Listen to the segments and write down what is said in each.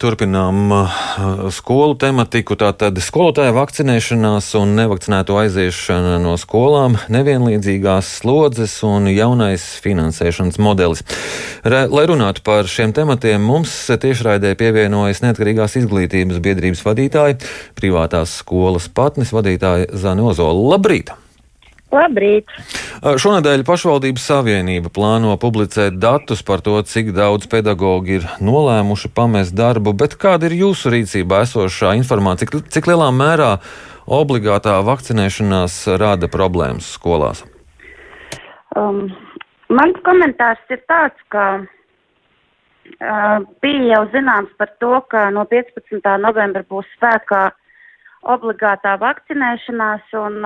Turpinām uh, skolu tematiku. Tātad skolotāja vakcinēšanās un nevakcinēto aiziešana no skolām, nevienlīdzīgās slodzes un jaunais finansēšanas modelis. Re, lai runātu par šiem tematiem, mums tiešraidē pievienojas neatkarīgās izglītības biedrības vadītāja, privātās skolas patnes vadītāja Zana Ozola. Labrīt! Labrīt! Šonadēļ pašvaldības savienība plāno publicēt datus par to, cik daudz pedagoģi ir nolēmuši pamest darbu, bet kāda ir jūsu rīcībā esošā informācija, cik, cik lielā mērā obligātā vakcinēšanās rada problēmas skolās? Um, mans komentārs ir tāds, ka uh, bija jau zināms par to, ka no 15. novembra būs spēkā uh, obligātā vakcinēšanās un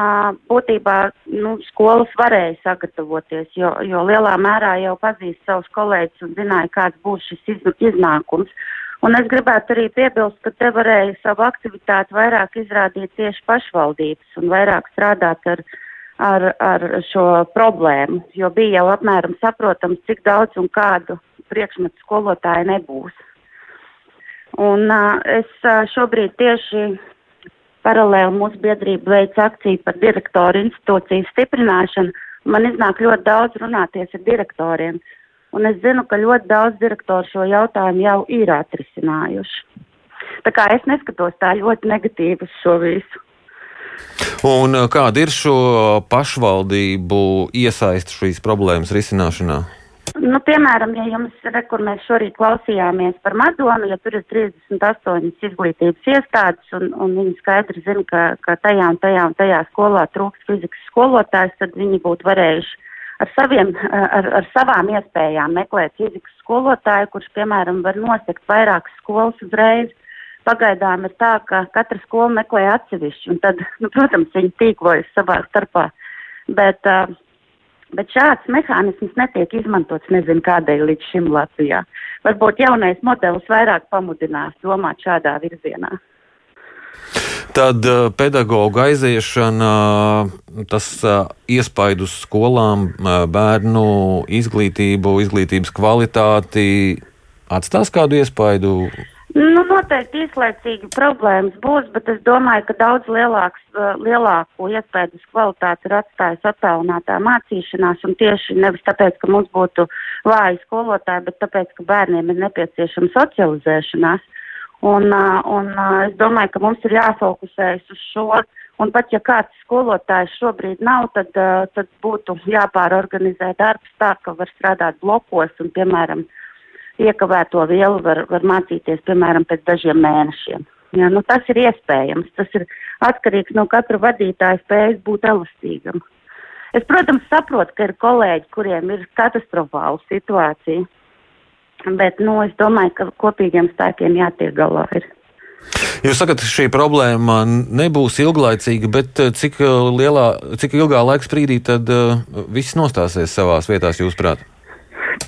būtībā nu, skolas varēja sagatavoties, jo, jo lielā mērā jau pazīst savus kolēģus un zināja, kāds būs šis iz, iznākums. Un es gribētu arī piebilst, ka te varēja savu aktivitāti vairāk izrādīt tieši pašvaldības un vairāk strādāt ar, ar, ar šo problēmu, jo bija jau apmēram saprotams, cik daudz un kādu priekšmetu skolotāju nebūs. Un uh, es uh, šobrīd tieši Paralēli mūsu biedrība veic akciju par direktoru institūciju stiprināšanu. Man iznāk ļoti daudz runāties ar direktoriem, un es zinu, ka ļoti daudz direktoru šo jautājumu jau ir atrisinājuši. Tā kā es neskatos tā ļoti negatīvi uz šo visu. Un kāda ir šo pašvaldību iesaist šīs problēmas risināšanā? Nu, piemēram, ja jums, re, kur mēs šorīt klausījāmies par Madonu, ja tur ir 38 izglītības iestādes un, un viņi skaidri zina, ka, ka tajā un tajā un tajā skolā trūks fizikas skolotājs, tad viņi būtu varējuši ar, saviem, ar, ar savām iespējām meklēt fizikas skolotāju, kurš, piemēram, var nosekt vairākas skolas uzreiz. Pagaidām ir tā, ka katra skola meklē atsevišķi, un tad, nu, protams, viņi tīklojas savā starpā. Bet, uh, Bet šāds mehānisms netiek izmantots nezinu kādēļ līdz šim Latvijā. Varbūt jaunais modelis vairāk pamudinās domāt šādā virzienā. Tad uh, pedagoģa aiziešana, tas uh, iespaidu uz skolām, uh, bērnu izglītību, izglītības kvalitāti atstās kādu iespaidu Nu, noteikti īslaicīgi problēmas būs, bet es domāju, ka daudz lielāks, uh, lielāko iespējas kvalitāti ir atstājis attālinātā mācīšanās, un tieši nevis tāpēc, ka mums būtu vāji skolotāji, bet tāpēc, ka bērniem ir nepieciešama socializēšanās. Un, uh, un uh, es domāju, ka mums ir jāfokusējas uz šo, un pat ja kāds skolotājs šobrīd nav, tad, tad būtu jāpārorganizē darbs tā, ka var strādāt blokos un, piemēram, iekavēto vielu var, var mācīties, piemēram, pēc dažiem mēnešiem. Ja, nu, tas ir iespējams. Tas ir atkarīgs no katra vadītāja spējas būt elastīgam. Es, protams, saprotu, ka ir kolēģi, kuriem ir katastrofāla situācija, bet nu, es domāju, ka kopīgiem spēkiem jātiek galā. Ir. Jūs sakat, šī problēma nebūs ilglaicīga, bet eh, cik, eh, lielā, cik ilgā laika sprīdī tad uh, viss nostāsies savās vietās, jūsuprāt?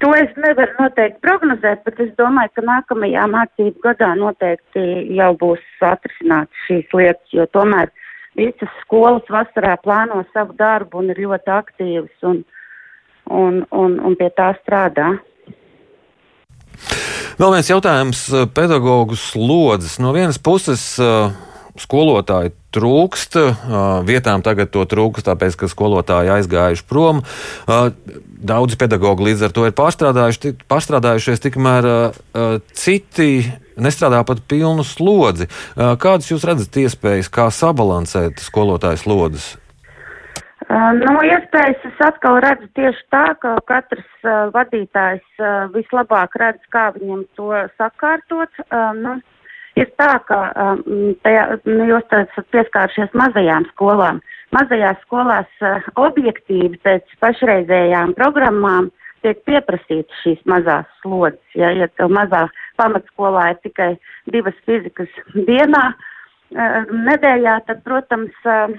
To es nevaru noteikti prognozēt, bet es domāju, ka nākamajā mācību gadā noteikti jau būs atrisināts šīs lietas, jo tomēr visas skolas vasarā plāno savu darbu un ir ļoti aktīvas un, un, un, un pie tā strādā. Vēl viens jautājums - pedagoģu slodzes. No vienas puses, skolotāji trūkst, vietām tagad to trūkst, tāpēc, ka skolotāji aizgājuši prom. Daudzi pedagoģi līdz ar to ir pārstrādājuši, pārstrādājušies, tikmēr citi nestrādā pat pilnu slodzi. Kādas jūs redzat iespējas, kā sabalansēt skolotāju slodzes? Nu, iespējas es atkal redzu tieši tā, ka katrs uh, vadītājs uh, vislabāk redz, kā viņam to sakārtot. Uh, nu, ir tā, ka um, tajā, nu, jūs esat pieskāršies mazajām skolām. Mazajās skolās uh, objektīvi pēc pašreizējām programmām tiek pieprasītas šīs mazās slodzes. Ja, ja tev mazā pamatskolā ir tikai divas fizikas dienā, uh, nedēļā, tad, protams, uh,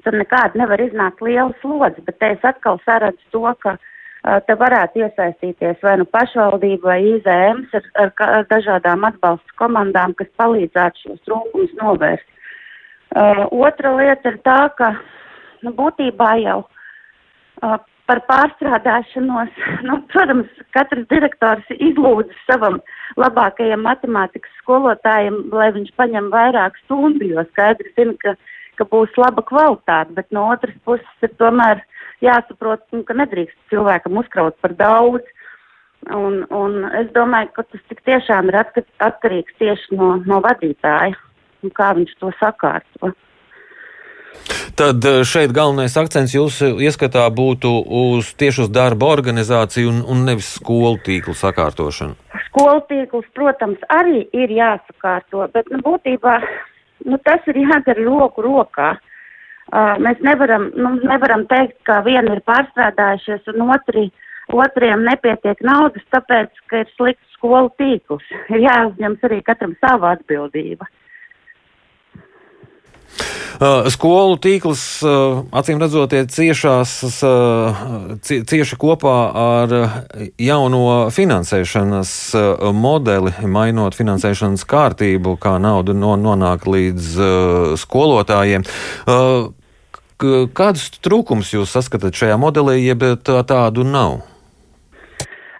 tur nekāda nevar iznākt liela slodze, bet te es atkal saredzu to, ka uh, te varētu iesaistīties vai nu pašvaldība vai IZMs ar, ar, ar dažādām atbalsta komandām, kas palīdzētu šos trūkumus novērst. Uh, otra lieta ir tā, ka nu, būtībā jau uh, par pārstrādāšanos. Nu, protams, katrs direktors izlūdz savam labākajam matemātikas skolotājam, lai viņš paņem vairāk stundu, jo skaidri zina, ka, ka būs laba kvalitāte, bet no otras puses ir tomēr jāsaprot, nu, ka nedrīkst cilvēkam uzkraut par daudz. Un, un es domāju, ka tas tik tiešām ir atkarīgs tieši no, no vadītāja, kā viņš to sakārto. Tad eh, šeit galvenais akcents jūsu ieskatā būtu uz tieši uz darba organizāciju un, un nevis skolu tīklu sakārtošanu. Skolu tīkls, protams, arī ir jāsakārto, bet nu, būtībā nu, tas ir jādara roku rokā. Uh, mēs nevaram, nu, nevaram teikt, ka vieni ir pārstrādājušies un otri, otriem nepietiek naudas, tāpēc, ka ir slikts skolu tīkls. Ir jāuzņems arī katram sava atbildība. Uh, skolu tīkls, uh, acīm redzot, ciešās, uh, cieši kopā ar jauno finansēšanas modeli, mainot finansēšanas kārtību, kā nauda nonāk līdz skolotājiem. Kādus trūkumus jūs saskatāt šajā modelī, jeb tādu nav?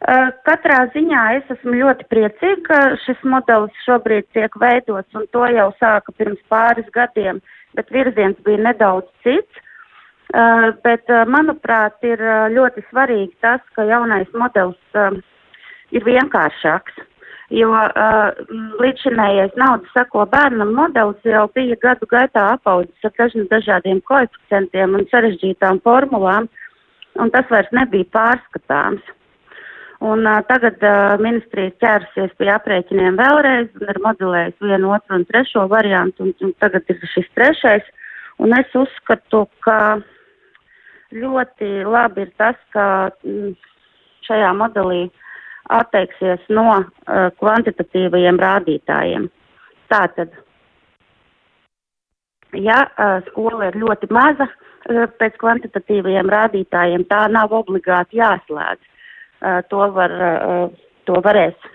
Katrā ziņā es esmu ļoti priecīga, ka šis modelis šobrīd tiek veidots, un to jau sāka pirms pāris gadiem. Bet virziens bija nedaudz cits. Uh, bet, uh, manuprāt, ir ļoti svarīgi tas, ka jaunais modelis ir vienkāršāks. Jo līdzinējais naudas sako bērnam modelis jau bija gadu gaitā apaudzis ar dažādiem koeficientiem un sarežģītām formulām, un tas vairs nebija pārskatāms. Un uh, tagad uh, ministrija ķērsies pie aprēķiniem vēlreiz un ir modelējis vienu, otru un trešo variantu, un, un tagad ir šis trešais. Un es uzskatu, ka ļoti labi ir tas, ka mm, šajā modelī atteiksies no uh, kvantitatīvajiem rādītājiem. Tātad, ja uh, skola ir ļoti maza uh, pēc kvantitatīvajiem rādītājiem, tā nav obligāti jāslēdz to, var, to varēs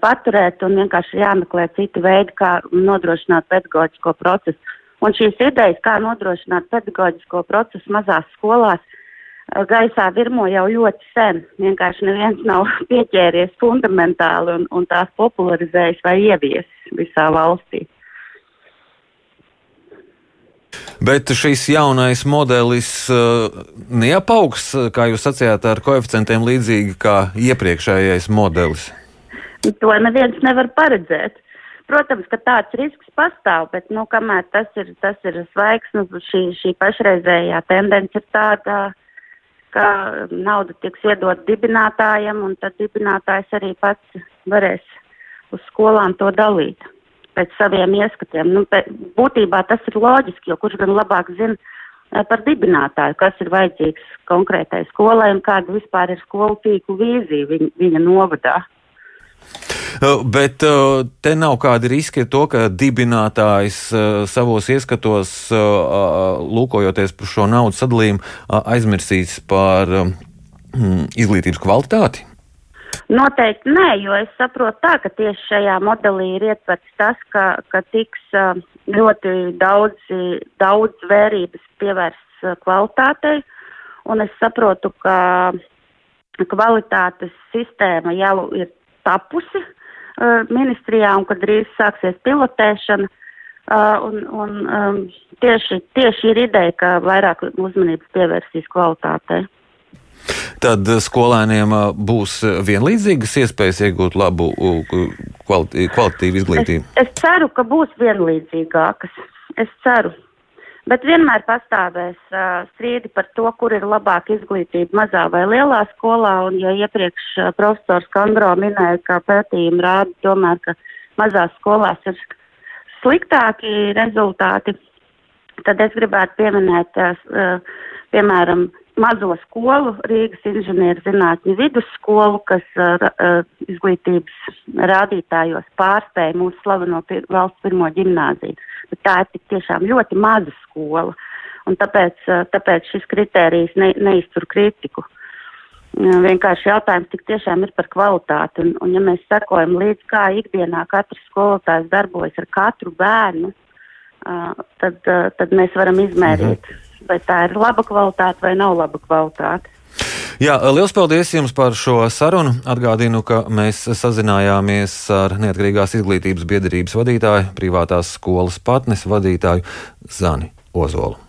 paturēt un vienkārši jāmeklē citi veidi, kā nodrošināt pedagoģisko procesu. Un šīs idejas, kā nodrošināt pedagoģisko procesu mazās skolās, gaisā virmo jau ļoti sen. Vienkārši neviens nav pieķēries fundamentāli un, un tās popularizējis vai ieviesis visā valstī. Bet šis jaunais modelis uh, neapaugs, kā jūs sacījāt, ar koeficientiem līdzīgi kā iepriekšējais modelis. To neviens nevar paredzēt. Protams, ka tāds risks pastāv, bet, nu, kamēr tas ir, tas ir svaigs, nu, šī, šī pašreizējā tendence ir tāda, ka nauda tiks iedot dibinātājam, un tad dibinātājs arī pats varēs uz skolām to dalīt pēc saviem ieskatiem. Nu, pēc, būtībā tas ir loģiski, jo kurš gan labāk zina eh, par dibinātāju, kas ir vajadzīgs konkrētai skolai un kāda vispār ir skolu tīklu vīzija viņa, viņa novadā. Uh, bet uh, te nav kādi riski ar to, ka dibinātājs savos ieskatos, lūkojoties par šo naudas sadalījumu, aizmirsīs par izglītības kvalitāti? Noteikti nē, jo es saprotu tā, ka tieši šajā modelī ir ietverts tas, ka, ka tiks ļoti daudz, daudz vērības pievērsts kvalitātei, un es saprotu, ka kvalitātes sistēma jau ir tapusi ministrijā un kad drīz sāksies pilotēšana. Un, un tieši, tieši ir ideja, ka vairāk uzmanības pievērsīs kvalitātei. Tad skolēniem būs vienlīdzīgas iespējas iegūt labu kvalitīvu izglītību? Es, es ceru, ka būs vienlīdzīgākas. Es ceru. Bet vienmēr pastāvēs uh, strīdi par to, kur ir labāka izglītība mazā vai lielā skolā. Un, ja iepriekš uh, profesors Kandro minēja, ka pētījumi rāda tomēr, ka mazās skolās ir sliktāki rezultāti, tad es gribētu pieminēt, uh, piemēram, mazo skolu, Rīgas inženieru zinātņu vidusskolu, kas uh, uh, izglītības rādītājos pārspēja mūsu slaveno pir valsts pirmo ģimnāziju. Bet tā ir tiešām ļoti maza skola, un tāpēc, uh, tāpēc šis kritērijs ne, neiztur kritiku. Uh, vienkārši jautājums tik tiešām ir par kvalitāti, un, un ja mēs sekojam līdz kā ikdienā katrs skolotājs darbojas ar katru bērnu, uh, tad, uh, tad mēs varam izmērīt. Mhm vai tā ir laba kvalitāte vai nav laba kvalitāte. Jā, liels paldies jums par šo sarunu. Atgādinu, ka mēs sazinājāmies ar Neatkarīgās izglītības biedrības vadītāju, privātās skolas patnes vadītāju Zani Ozolu.